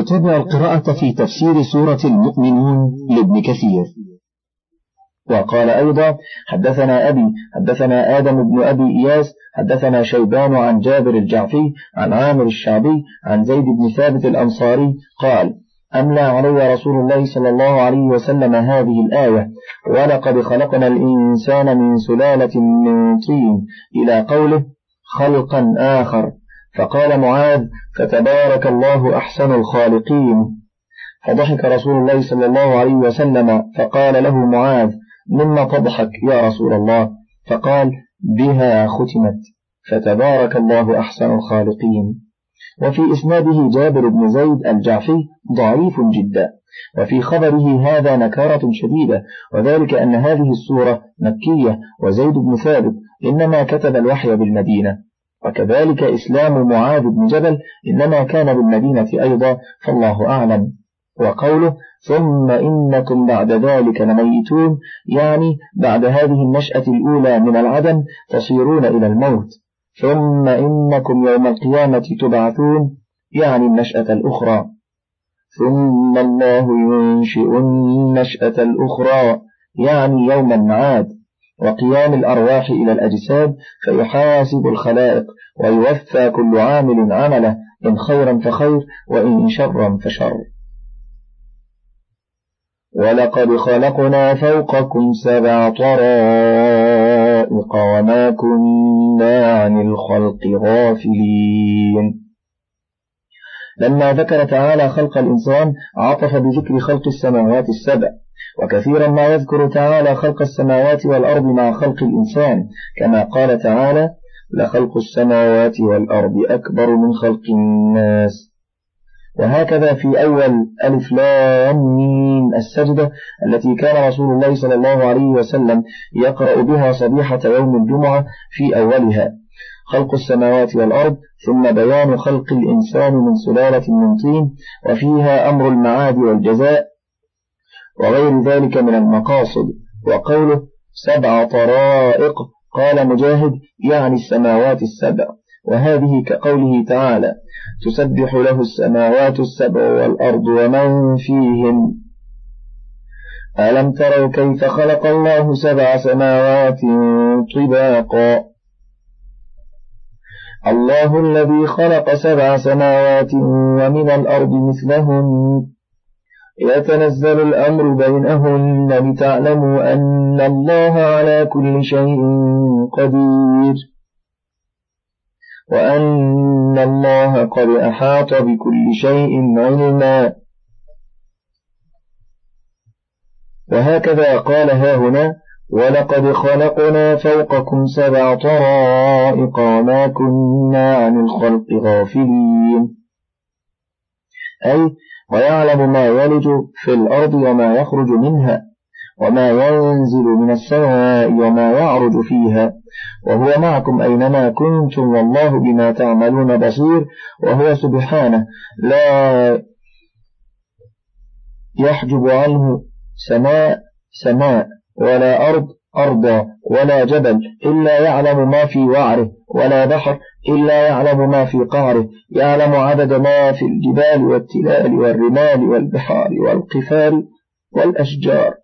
نتابع القراءة في تفسير سورة المؤمنون لابن كثير. وقال أيضا حدثنا أبي حدثنا آدم بن أبي إياس حدثنا شيبان عن جابر الجعفي عن عامر الشعبي عن زيد بن ثابت الأنصاري قال أملى علي رسول الله صلى الله عليه وسلم هذه الآية ولقد خلقنا الإنسان من سلالة من طين إلى قوله خلقا آخر. فقال معاذ فتبارك الله أحسن الخالقين. فضحك رسول الله صلى الله عليه وسلم فقال له معاذ مما تضحك يا رسول الله؟ فقال بها ختمت. فتبارك الله أحسن الخالقين. وفي إسناده جابر بن زيد الجعفي ضعيف جدا. وفي خبره هذا نكارة شديدة. وذلك أن هذه السورة مكية وزيد بن ثابت إنما كتب الوحي بالمدينة. وكذلك إسلام معاذ بن جبل إنما كان بالمدينة أيضا فالله أعلم. وقوله ثم إنكم بعد ذلك لميتون يعني بعد هذه النشأة الأولى من العدم تصيرون إلى الموت. ثم إنكم يوم القيامة تبعثون يعني النشأة الأخرى. ثم الله ينشئ النشأة الأخرى يعني يوم المعاد. وقيام الأرواح إلى الأجساد فيحاسب الخلائق ويوفى كل عامل عمله إن خيرا فخير وإن شرا فشر. ولقد خلقنا فوقكم سبع طرائق وما كنا عن الخلق غافلين. لما ذكر تعالى خلق الإنسان عطف بذكر خلق السماوات السبع. وكثيرا ما يذكر تعالى خلق السماوات والأرض مع خلق الإنسان. كما قال تعالى لخلق السماوات والأرض أكبر من خلق الناس. وهكذا في أول ألف لام ميم السجدة التي كان رسول الله صلى الله عليه وسلم يقرأ بها صبيحة يوم الجمعة في أولها. خلق السماوات والأرض ثم بيان خلق الإنسان من سلالة من طين وفيها أمر المعاد والجزاء وغير ذلك من المقاصد. وقوله سبع طرائق قال مجاهد يعني السماوات السبع. وهذه كقوله تعالى تسبح له السماوات السبع والأرض ومن فيهن. ألم تروا كيف خلق الله سبع سماوات طباقا؟ الله الذي خلق سبع سماوات ومن الأرض مثلهن. يتنزل الأمر بينهن لتعلموا أن الله على كل شيء قدير. وأن الله قد أحاط بكل شيء علما. وهكذا قال ها هنا ولقد خلقنا فوقكم سبع طرائق وما كنا عن الخلق غافلين. أي ويعلم ما يلج في الأرض وما يخرج منها وما ينزل من السماء وما يعرج فيها. وهو معكم أينما كنتم والله بما تعملون بصير. وهو سبحانه لا يحجب عنه سماء سماء ولا أرض أرضا ولا جبل إلا يعلم ما في وعره ولا بحر إلا يعلم ما في قعره يعلم عدد ما في الجبال والتلال والرمال والبحار والقفار والأشجار.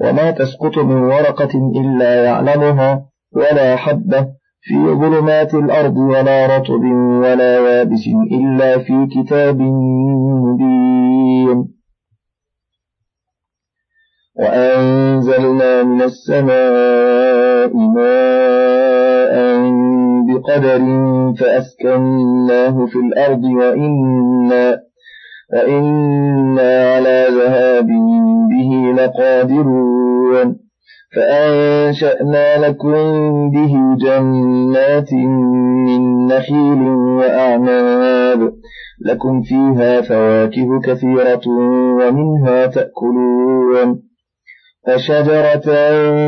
وما تسقط من ورقة إلا يعلمها ولا حبة في ظلمات الأرض ولا رطب ولا يابس إلا في كتاب مبين. وأنزلنا من السماء ماء بقدر فأسكناه في الأرض وإنا وإنا على ذهاب به لقادرون فأنشأنا لكم به جنات من نخيل وأعناب لكم فيها فواكه كثيرة ومنها تأكلون فشجرة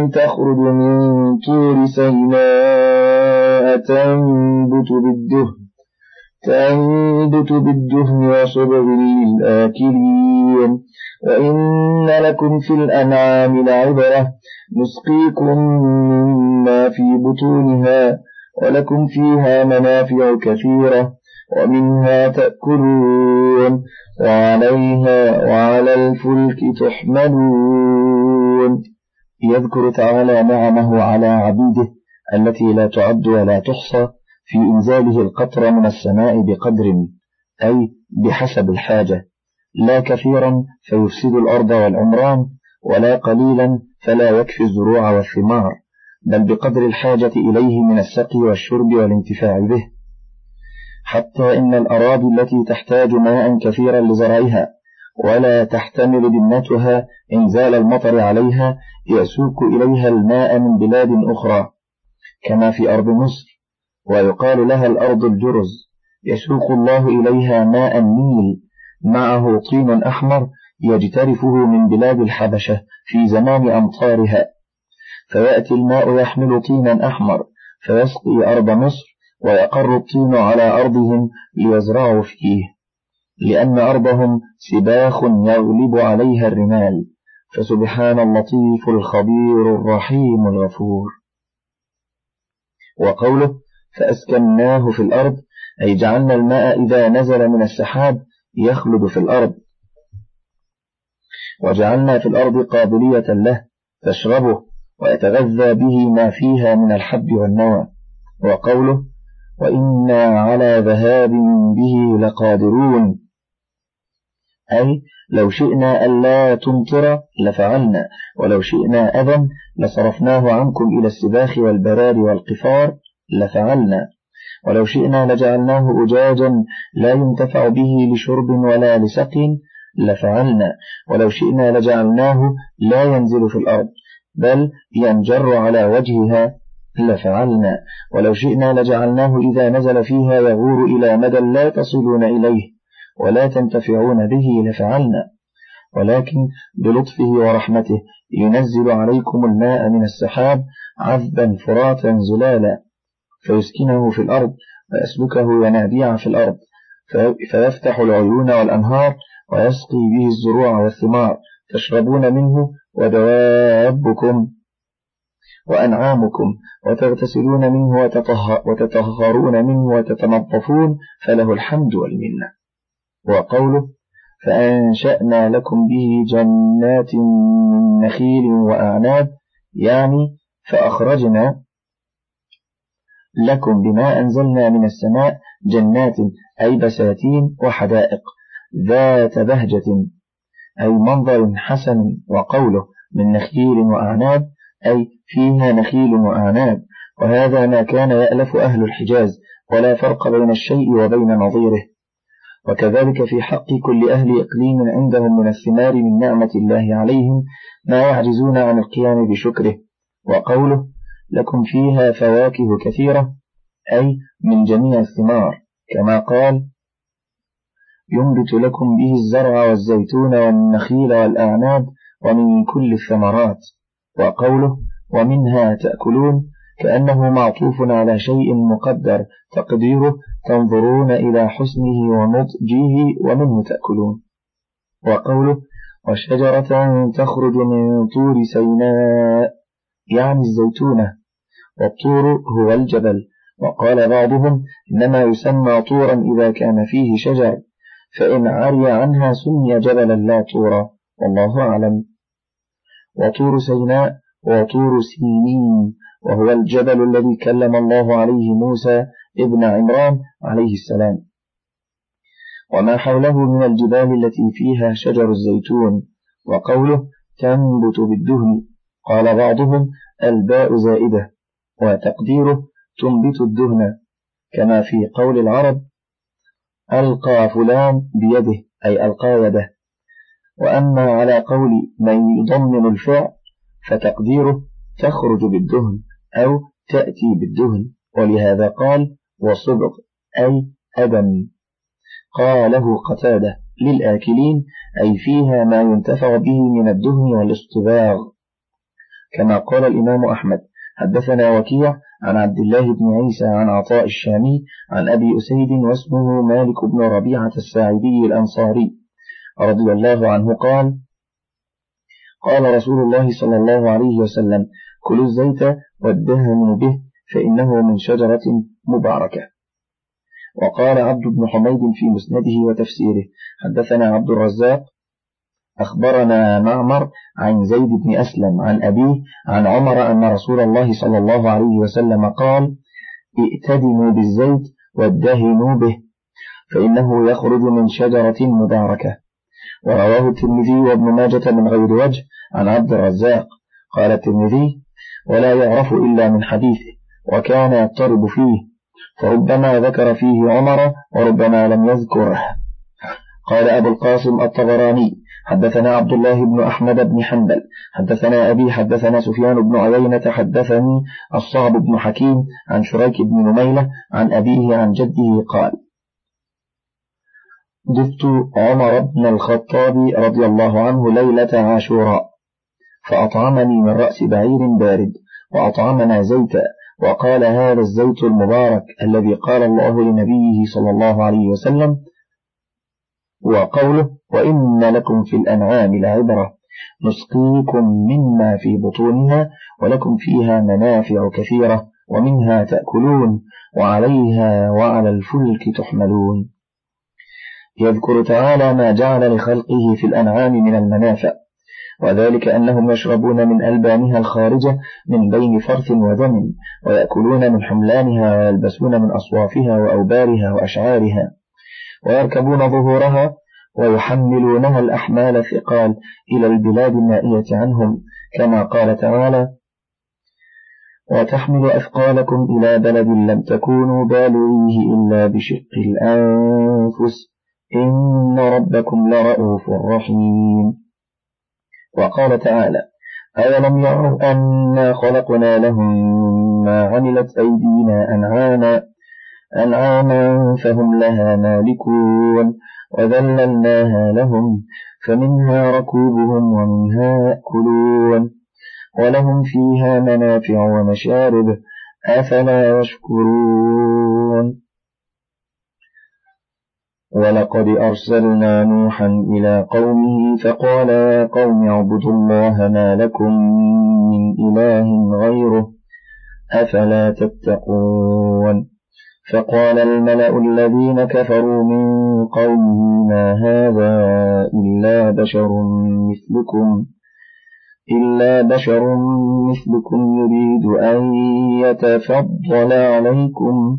تخرج من طور سيناء تنبت بالدهن تنبت بالدهن وصبغ للآكلين. وإن لكم في الأنعام لعبرة نسقيكم مما في بطونها ولكم فيها منافع كثيرة ومنها تأكلون وعليها وعلى الفلك تحملون. يذكر تعالى نعمه على عبيده التي لا تعد ولا تحصى في إنزاله القطر من السماء بقدر أي بحسب الحاجة. لا كثيرا فيفسد الأرض والعمران ولا قليلا فلا يكفي الزروع والثمار بل بقدر الحاجة إليه من السقي والشرب والانتفاع به. حتى إن الأراضي التي تحتاج ماء كثيرا لزرعها ولا تحتمل بنتها إنزال المطر عليها يسوق إليها الماء من بلاد أخرى كما في أرض مصر ويقال لها الأرض الجرز يسوق الله إليها ماء النيل معه طين أحمر يجترفه من بلاد الحبشة في زمان أمطارها. فيأتي الماء يحمل طينا أحمر فيسقي أرض مصر ويقر الطين على أرضهم ليزرعوا فيه. لأن أرضهم سباخ يغلب عليها الرمال. فسبحان اللطيف الخبير الرحيم الغفور. وقوله فأسكناه في الأرض أي جعلنا الماء إذا نزل من السحاب يخلد في الأرض. وجعلنا في الأرض قابلية له تشربه ويتغذى به ما فيها من الحب والنوى. وقوله وإنا على ذهاب به لقادرون. أي لو شئنا ألا تمطر لفعلنا ولو شئنا أذى لصرفناه عنكم إلى السباخ والبراد والقفار لفعلنا ولو شئنا لجعلناه أجاجا لا ينتفع به لشرب ولا لسقي لفعلنا ولو شئنا لجعلناه لا ينزل في الأرض بل ينجر على وجهها لفعلنا ولو شئنا لجعلناه إذا نزل فيها يغور إلى مدى لا تصلون إليه. ولا تنتفعون به لفعلنا. ولكن بلطفه ورحمته ينزل عليكم الماء من السحاب عذبا فراتا زلالا فيسكنه في الأرض ويسلكه ينابيع في الأرض فيفتح العيون والأنهار ويسقي به الزروع والثمار تشربون منه ودوابكم وأنعامكم وتغتسلون منه وتطهرون منه وتتنظفون فله الحمد والمنة. وقوله فأنشأنا لكم به جنات من نخيل وأعناب يعني فأخرجنا لكم بما أنزلنا من السماء جنات أي بساتين وحدائق ذات بهجة أي منظر حسن وقوله من نخيل وأعناب أي فيها نخيل وأعناب وهذا ما كان يألف أهل الحجاز ولا فرق بين الشيء وبين نظيره. وكذلك في حق كل أهل إقليم عندهم من الثمار من نعمة الله عليهم ما يعجزون عن القيام بشكره. وقوله لكم فيها فواكه كثيرة أي من جميع الثمار كما قال ينبت لكم به الزرع والزيتون والنخيل والأعناب ومن كل الثمرات. وقوله ومنها تأكلون كأنه معطوف على شيء مقدر تقديره تنظرون إلى حسنه ونضجه ومنه تأكلون. وقوله وشجرة تخرج من طور سيناء يعني الزيتونة والطور هو الجبل. وقال بعضهم إنما يسمى طورا إذا كان فيه شجر فإن عري عنها سمي جبلا لا طورا والله أعلم. وطور سيناء وطور سينين وهو الجبل الذي كلم الله عليه موسى ابن عمران عليه السلام. وما حوله من الجبال التي فيها شجر الزيتون وقوله تنبت بالدهن قال بعضهم الباء زائدة وتقديره تنبت الدهن كما في قول العرب ألقى فلان بيده أي ألقى يده. وأما على قول من يضمن الفعل فتقديره تخرج بالدهن. أو تأتي بالدهن. ولهذا قال وصبغ أي أدم قاله قتادة للآكلين أي فيها ما ينتفع به من الدهن والاصطباغ كما قال الإمام أحمد حدثنا وكيع عن عبد الله بن عيسى عن عطاء الشامي عن أبي أسيد واسمه مالك بن ربيعة الساعدي الأنصاري رضي الله عنه قال قال رسول الله صلى الله عليه وسلم كلوا الزيت وادهنوا به فإنه من شجرة مباركة. وقال عبد بن حميد في مسنده وتفسيره حدثنا عبد الرزاق أخبرنا معمر عن زيد بن أسلم عن أبيه عن عمر أن رسول الله صلى الله عليه وسلم قال ائتدموا بالزيت وادهنوا به فإنه يخرج من شجرة مباركة. ورواه الترمذي وابن ماجة من غير وجه عن عبد الرزاق. قال الترمذي ولا يعرف إلا من حديثه وكان يضطرب فيه فربما ذكر فيه عمر وربما لم يذكره. قال أبو القاسم الطبراني حدثنا عبد الله بن أحمد بن حنبل حدثنا أبي حدثنا سفيان بن عيينة حدثني الصعب بن حكيم عن شريك بن نميلة عن أبيه عن جده قال ضفت عمر بن الخطاب رضي الله عنه ليلة عاشوراء. فأطعمني من رأس بعير بارد وأطعمنا زيتا وقال هذا الزيت المبارك الذي قال الله لنبيه صلى الله عليه وسلم وقوله وإن لكم في الأنعام لعبرة نسقيكم مما في بطونها ولكم فيها منافع كثيرة ومنها تأكلون وعليها وعلى الفلك تحملون. يذكر تعالى ما جعل لخلقه في الأنعام من المنافع. وذلك أنهم يشربون من ألبانها الخارجة من بين فرث ودم ويأكلون من حملانها ويلبسون من أصوافها وأوبارها وأشعارها ويركبون ظهورها ويحملونها الأحمال الثقال إلى البلاد النائية عنهم كما قال تعالى وتحمل أثقالكم إلى بلد لم تكونوا بالغيه إلا بشق الأنفس إن ربكم لرؤوف رحيم. وقال تعالى أولم يروا أنا خلقنا لهم ما عملت أيدينا أنعاما أنعاما فهم لها مالكون وذللناها لهم فمنها ركوبهم ومنها يأكلون ولهم فيها منافع ومشارب أفلا يشكرون. ولقد أرسلنا نوحا إلى قومه فقال يا قوم اعبدوا الله ما لكم من إله غيره أفلا تتقون فقال الملأ الذين كفروا من قومه ما هذا إلا بشر مثلكم إلا بشر مثلكم يريد أن يتفضل عليكم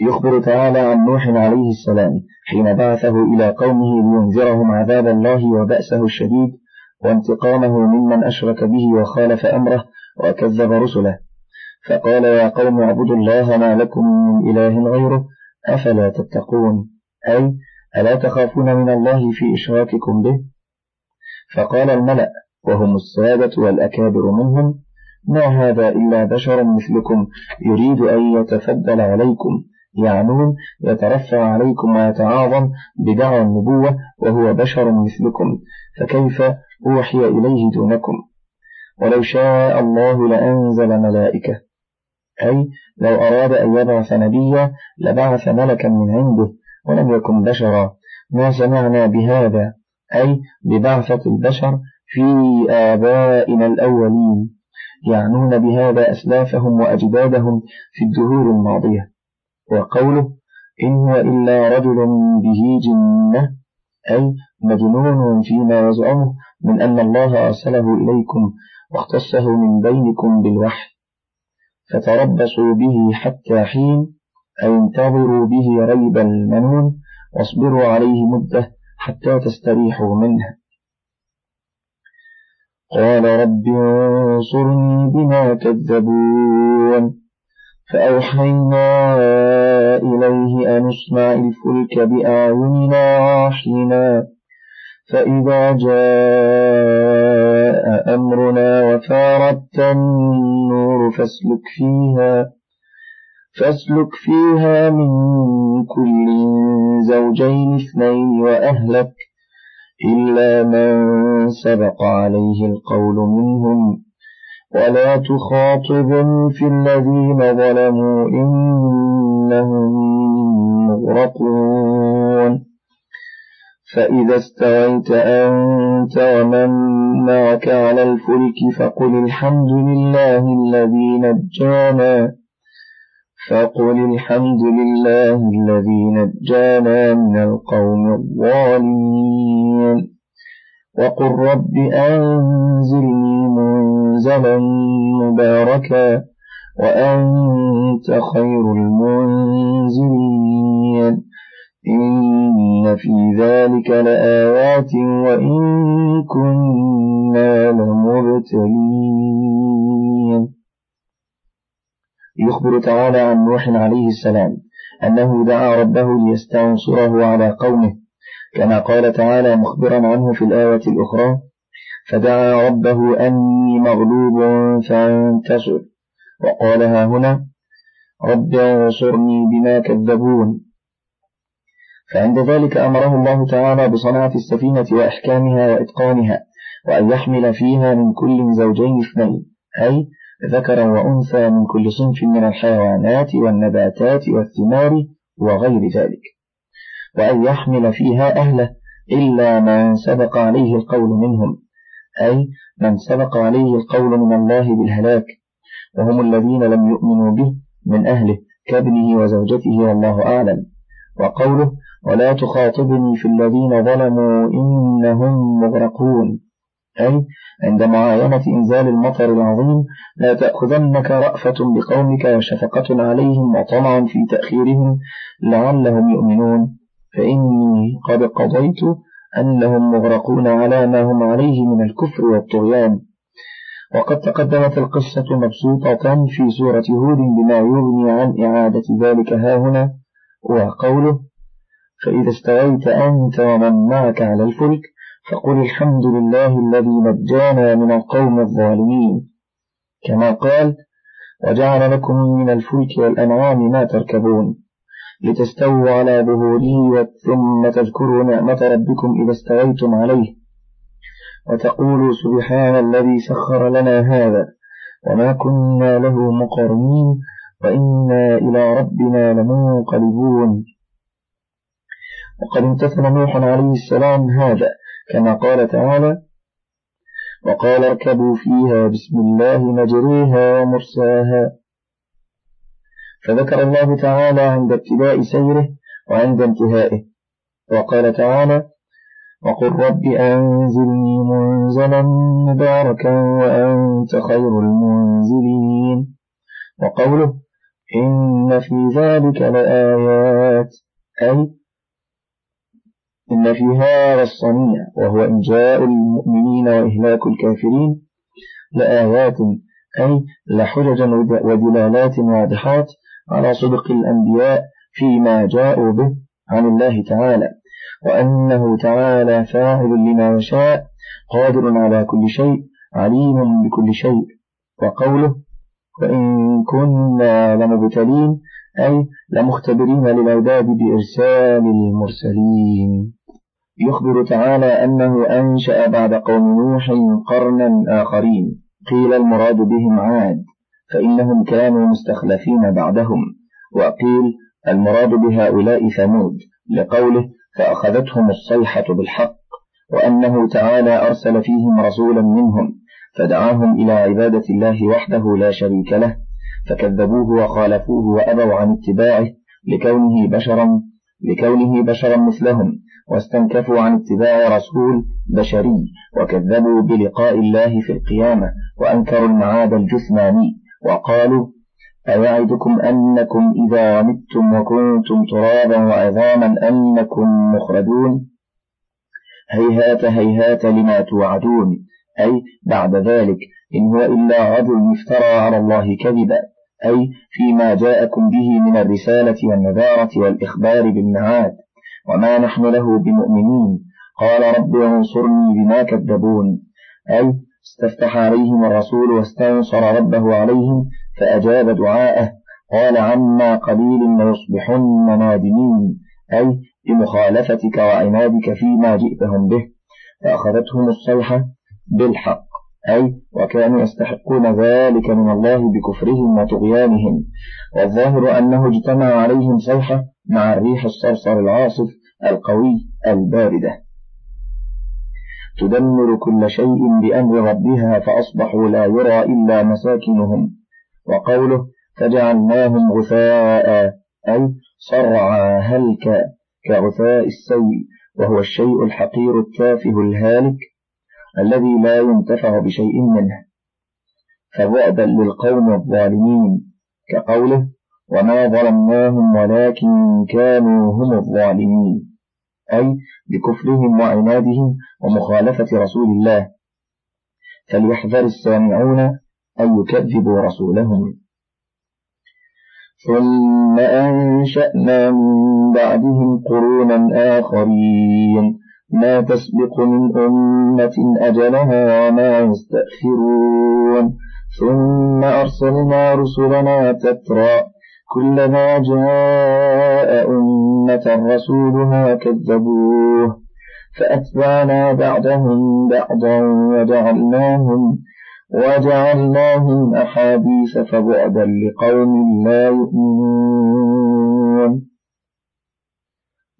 يخبر تعالى عن نوح عليه السلام حين بعثه إلى قومه لينذرهم عذاب الله وبأسه الشديد وانتقامه ممن أشرك به وخالف أمره وكذب رسله. فقال يا قوم اعبدوا الله ما لكم من إله غيره أفلا تتقون؟ أي ألا تخافون من الله في إشراككم به؟ فقال الملأ وهم السادة والأكابر منهم ما هذا إلا بشر مثلكم يريد أن يتفضل عليكم. يعنون يترفع عليكم ويتعاظم بدعوى النبوة وهو بشر مثلكم فكيف أوحي إليه دونكم؟ ولو شاء الله لأنزل ملائكة. أي لو أراد أن يبعث نبيا لبعث ملكا من عنده ولم يكن بشرا. ما سمعنا بهذا؟ أي ببعثة البشر في آبائنا الأولين يعنون بهذا أسلافهم وأجدادهم في الدهور الماضية. وقوله إن إلا رجل به جنة أي مجنون فيما يزعمه من أن الله أرسله إليكم واختصه من بينكم بالوحي فتربصوا به حتى حين أي انتظروا به ريب المنون واصبروا عليه مدة حتى تستريحوا منه. قال رب انصرني بما كذبون. فأوحينا إليه أن اصنع الفلك بأعيننا وحينا فإذا جاء أمرنا وفارت النور فاسلك فيها فاسلك فيها من كل زوجين اثنين وأهلك إلا من سبق عليه القول منهم. ولا تخاطبني في الذين ظلموا إنهم مغرقون. فإذا استويت أنت ومن معك على الفلك فقل الحمد لله الذي نجانا. فقل الحمد لله الذي نجانا من القوم الظالمين. وقل رب أنزلني منزلا مباركا وأنت خير المنزلين. إن في ذلك لآيات وإن كنا لمبتلين. يخبر تعالى عن نوح عليه السلام أنه دعا ربه ليستنصره على قومه كما قال تعالى مخبرا عنه في الآية الأخرى فدعا ربه أني مغلوب فانتصر وقالها هنا رب انصرني بما كذبون. فعند ذلك أمره الله تعالى بصنعة السفينة وإحكامها وإتقانها وأن يحمل فيها من كل زوجين اثنين أي ذكرا وأنثى من كل صنف من الحيوانات والنباتات والثمار وغير ذلك. وأن يحمل فيها أهله إلا من سبق عليه القول منهم. أي من سبق عليه القول من الله بالهلاك وهم الذين لم يؤمنوا به من أهله كابنه وزوجته والله أعلم. وقوله ولا تخاطبني في الذين ظلموا إنهم مغرقون. أي عند معاينة إنزال المطر العظيم لا تأخذنك رأفة بقومك وشفقة عليهم وطمع في تأخيرهم لعلهم يؤمنون. فإني قد قضيت أنهم مغرقون على ما هم عليه من الكفر والطغيان. وقد تقدمت القصة مبسوطة في سورة هود بما يغني عن إعادة ذلك هاهنا وقوله فإذا استويت أنت ومن معك على الفلك فقل الحمد لله الذي نجانا من القوم الظالمين كما قال وجعل لكم من الفلك والأنعام ما تركبون لتستووا على ظهوره ثم تذكروا نعمة ربكم إذا استويتم عليه. وتقولوا سبحان الذي سخر لنا هذا وما كنا له مقرنين وإنا إلى ربنا لمنقلبون. وقد امتثل نوح عليه السلام هذا كما قال تعالى وقال اركبوا فيها بسم الله مجريها ومرساها فذكر الله تعالى عند ابتداء سيره وعند انتهائه. وقال تعالى وقل رب أنزلني منزلا مباركا وأنت خير المنزلين. وقوله إن في ذلك لآيات. أي إن في هذا الصنيع وهو إنجاء المؤمنين وإهلاك الكافرين. لآيات. أي لحججا ودلالات واضحات على صدق الأنبياء فيما جاءوا به عن الله تعالى وأنه تعالى فاعل لما يشاء قادر على كل شيء عليم بكل شيء وقوله وإن كنا لمبتلين أي لمختبرين للعباد بإرسال المرسلين يخبر تعالى أنه أنشأ بعد قوم نوح قرنا آخرين قيل المراد بهم عاد. فإنهم كانوا مستخلفين بعدهم. وقيل المراد بهؤلاء ثمود لقوله فأخذتهم الصيحة بالحق وأنه تعالى أرسل فيهم رسولا منهم فدعاهم إلى عبادة الله وحده لا شريك له فكذبوه وخالفوه وأبوا عن اتباعه لكونه بشرا لكونه بشرا مثلهم واستنكفوا عن اتباع رسول بشري وكذبوا بلقاء الله في القيامة وأنكروا المعاد الجثماني. وقالوا أيعدكم أنكم إذا متم وكنتم ترابا وعظاما أنكم مخرجون؟ هيهات هيهات لما توعدون. أي بعد ذلك إن هو إلا رجل افترى على الله كذبا. أي فيما جاءكم به من الرسالة والنذارة والإخبار بالمعاد وما نحن له بمؤمنين. قال رب انصرني بما كذبون. أي استفتح عليهم الرسول واستنصر ربه عليهم فأجاب دعاءه قال عما قليل ليصبحن نادمين أي بمخالفتك وعنادك فيما جئتهم به فأخذتهم الصيحة بالحق أي وكانوا يستحقون ذلك من الله بكفرهم وطغيانهم والظاهر أنه اجتمع عليهم صيحة مع الريح الصرصر العاصف القوي الباردة. تدمر كل شيء بأمر ربها فأصبحوا لا يرى إلا مساكنهم. وقوله فجعلناهم غثاء أي صرعا هلكا كغثاء السيل وهو الشيء الحقير التافه الهالك الذي لا ينتفع بشيء منه. فبعدا للقوم الظالمين كقوله وما ظلمناهم ولكن كانوا هم الظالمين. أي بكفرهم وعنادهم ومخالفة رسول الله. فليحذر السامعون أن يكذبوا رسولهم. ثم أنشأنا من بعدهم قرونا آخرين. ما تسبق من أمة أجلها وما يستأخرون. ثم أرسلنا رسلنا تترى كلما جاء أمة رسولها كذبوه فأتبعنا بعدهم بعضا وجعلناهم وجعلناهم أحاديث فبعدا لقوم لا يؤمنون.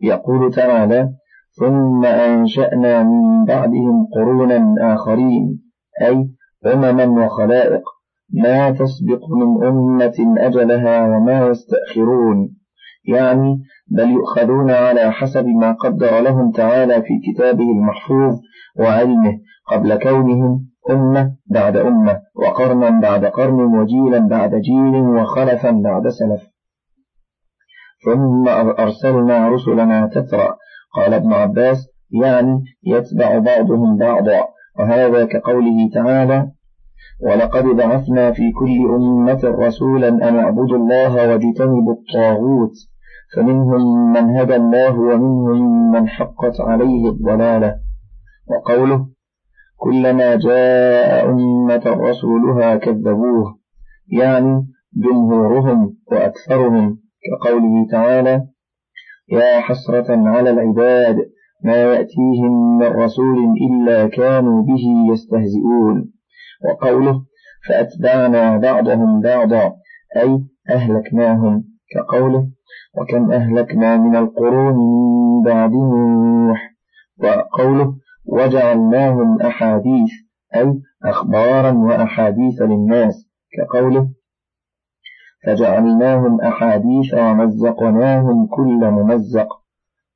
يقول تعالى ثم أنشأنا من بعدهم قرونا آخرين أي أمما وخلائق ما تسبق من أمة أجلها وما يستأخرون. يعني بل يؤخذون على حسب ما قدر لهم تعالى في كتابه المحفوظ وعلمه قبل كونهم أمة بعد أمة وقرنا بعد قرن وجيلا بعد جيل وخلفا بعد سلف. ثم أرسلنا رسلنا تترى. قال ابن عباس يعني يتبع بعضهم بعضا. وهذا كقوله تعالى ولقد بعثنا في كل أمة رسولا أن اعبدوا الله واجتنبوا الطاغوت فمنهم من هدى الله ومنهم من حقت عليه الضلالة. وقوله كلما جاء أمة رسولها كذبوه يعني جمهورهم وأكثرهم. كقوله تعالى يا حسرة على العباد ما يأتيهم من رسول إلا كانوا به يستهزئون. وقوله فأتبعنا بعضهم بعضا أي أهلكناهم كقوله وكم أهلكنا من القرون من بعد نوح وقوله وجعلناهم أحاديث أي أخبارا وأحاديث للناس كقوله فجعلناهم أحاديث ومزقناهم كل ممزق.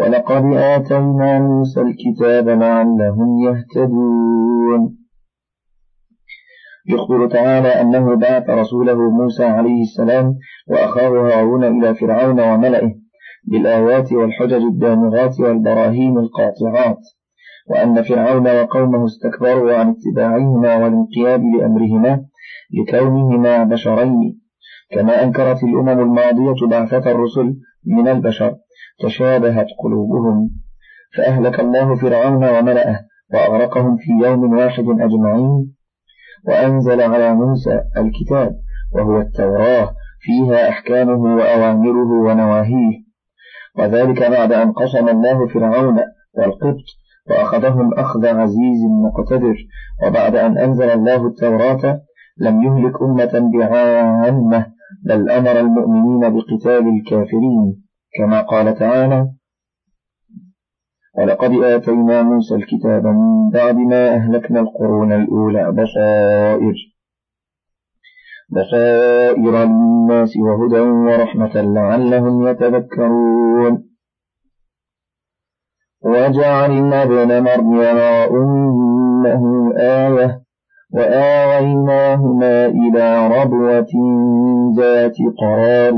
ولقد آتينا موسى الكتاب لعلهم يهتدون. يخبر تعالى أنه بعث رسوله موسى عليه السلام وأخاه هارون إلى فرعون وملئه بالآيات والحجج الدامغات والبراهين القاطعات وأن فرعون وقومه استكبروا عن اتباعهما والانقياد لأمرهما لكونهما بشرين كما أنكرت الأمم الماضية بعثة الرسل من البشر. تشابهت قلوبهم فأهلك الله فرعون وملأه وأغرقهم في يوم واحد أجمعين وأنزل على موسى الكتاب وهو التوراة فيها أحكامه وأوامره ونواهيه. وذلك بعد أن قسم الله فرعون والقبط وأخذهم أخذ عزيز مقتدر. وبعد أن أنزل الله التوراة لم يهلك أمة بعامة بل أمر المؤمنين بقتال الكافرين. كما قال تعالى ولقد آتينا موسى الكتاب من بعد ما أهلكنا القرون الأولى بصائر بصائر للناس وهدى ورحمة لعلهم يتذكرون. وجعلنا ابن مريم وأمه آية وآويناهما إلى ربوة ذات قرار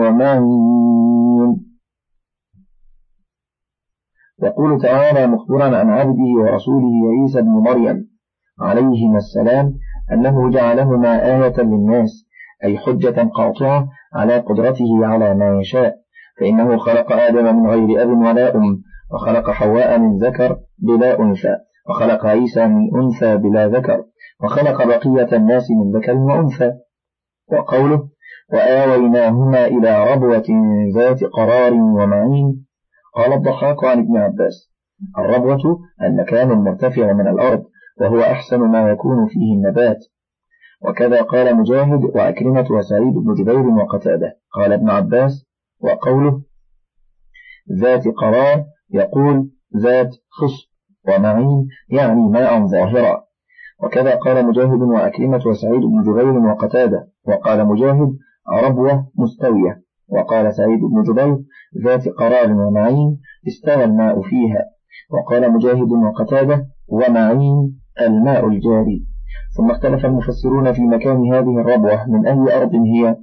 ومعين يقول تعالى مخبرا عن عبده ورسوله عيسى بن مريم عليهما السلام أنه جعلهما آية للناس أي حجة قاطعة على قدرته على ما يشاء فإنه خلق آدم من غير أب ولا أم وخلق حواء من ذكر بلا أنثى. وخلق عيسى من أنثى بلا ذكر وخلق بقية الناس من ذكر وأنثى. وقوله وآويناهما إلى ربوة ذات قرار ومعين. قال الضحاك عن ابن عباس الربوة المكان المرتفع من الأرض وهو أحسن ما يكون فيه النبات. وكذا قال مجاهد وأكرمة وسعيد بن جبير وقتادة. قال ابن عباس وقوله ذات قرار يقول ذات خص ومعين يعني ماء ظاهرا وكذا قال مجاهد وأكرمة وسعيد بن جبير وقتادة. وقال مجاهد ربوة مستوية. وقال سعيد بن جبير ذات قرار ومعين استوى الماء فيها. وقال مجاهد وقتادة ومعين الماء الجاري. ثم اختلف المفسرون في مكان هذه الربوة من أي أرض هي.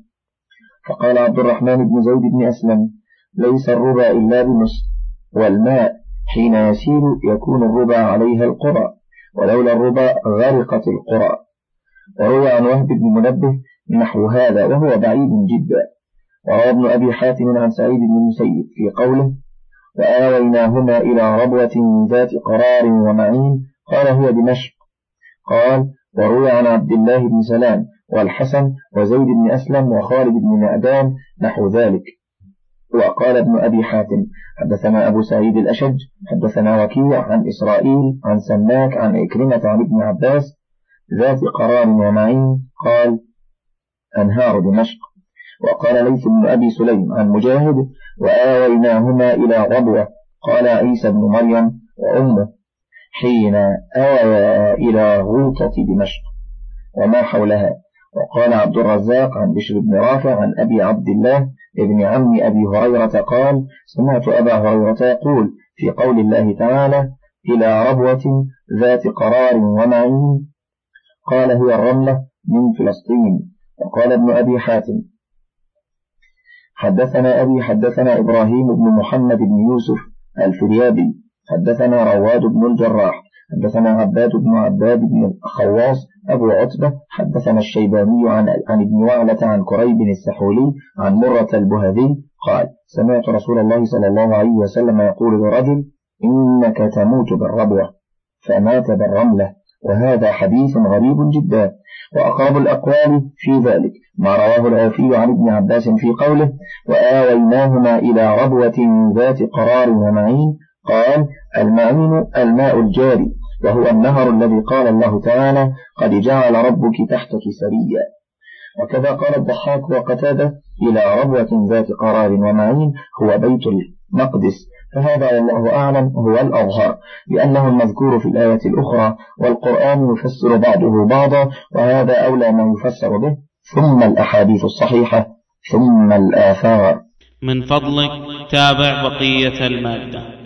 فقال عبد الرحمن بن زيد بن أسلم ليس الربا إلا بمصر والماء. حين يسيل يكون الربا عليها القرى ولولا الربا غرقت القرى. وروى عن وهب بن منبه نحو هذا وهو بعيد جدا. وروى ابن أبي حاتم عن سعيد بن المسيب في قوله وآويناهما إلى ربوة ذات قرار ومعين قال هي دمشق قال وروي عن عبد الله بن سلام والحسن وزيد بن أسلم وخالد بن معدان نحو ذلك وقال ابن أبي حاتم حدثنا أبو سعيد الأشج حدثنا وكيع عن إسرائيل عن سماك عن إكرمة عن ابن عباس ذات قرار ومعين قال أنهار دمشق. وقال ليث بن أبي سليم عن مجاهد وآويناهما إلى ربوة. قال عيسى بن مريم وأمه حين آوى إلى غوطة دمشق. وما حولها. وقال عبد الرزاق عن بشر بن رافع عن أبي عبد الله ابن عم أبي هريرة قال سمعت أبا هريرة يقول في قول الله تعالى إلى ربوة ذات قرار ومعين. قال هي الرملة من فلسطين. وقال ابن أبي حاتم حدثنا أبي حدثنا إبراهيم بن محمد بن يوسف الفريابي. حدثنا رواد بن الجراح. حدثنا عباد بن عباد بن الخواص. أبو عتبة. حدثنا الشيباني عن, عن ابن وعلة عن كريب السحولي عن مرة البهذي قال سمعت رسول الله صلى الله عليه وسلم يقول لرجل إنك تموت بالربوة فمات بالرملة وهذا حديث غريب جدا وأقرب الأقوال في ذلك ما رواه العوفي عن ابن عباس في قوله وآويناهما إلى ربوة ذات قرار ومعين قال المعين الماء الجاري وهو النهر الذي قال الله تعالى قد جعل ربك تحتك سريا. وكذا قال الضحاك وقتادة إلى ربوة ذات قرار ومعين هو بيت المقدس. فهذا والله أعلم هو الأظهر لأنه المذكور في الآية الأخرى والقرآن يفسر بعضه بعضا وهذا أولى ما يفسر به ثم الأحاديث الصحيحة ثم الآثار. من فضلك تابع بقية المادة.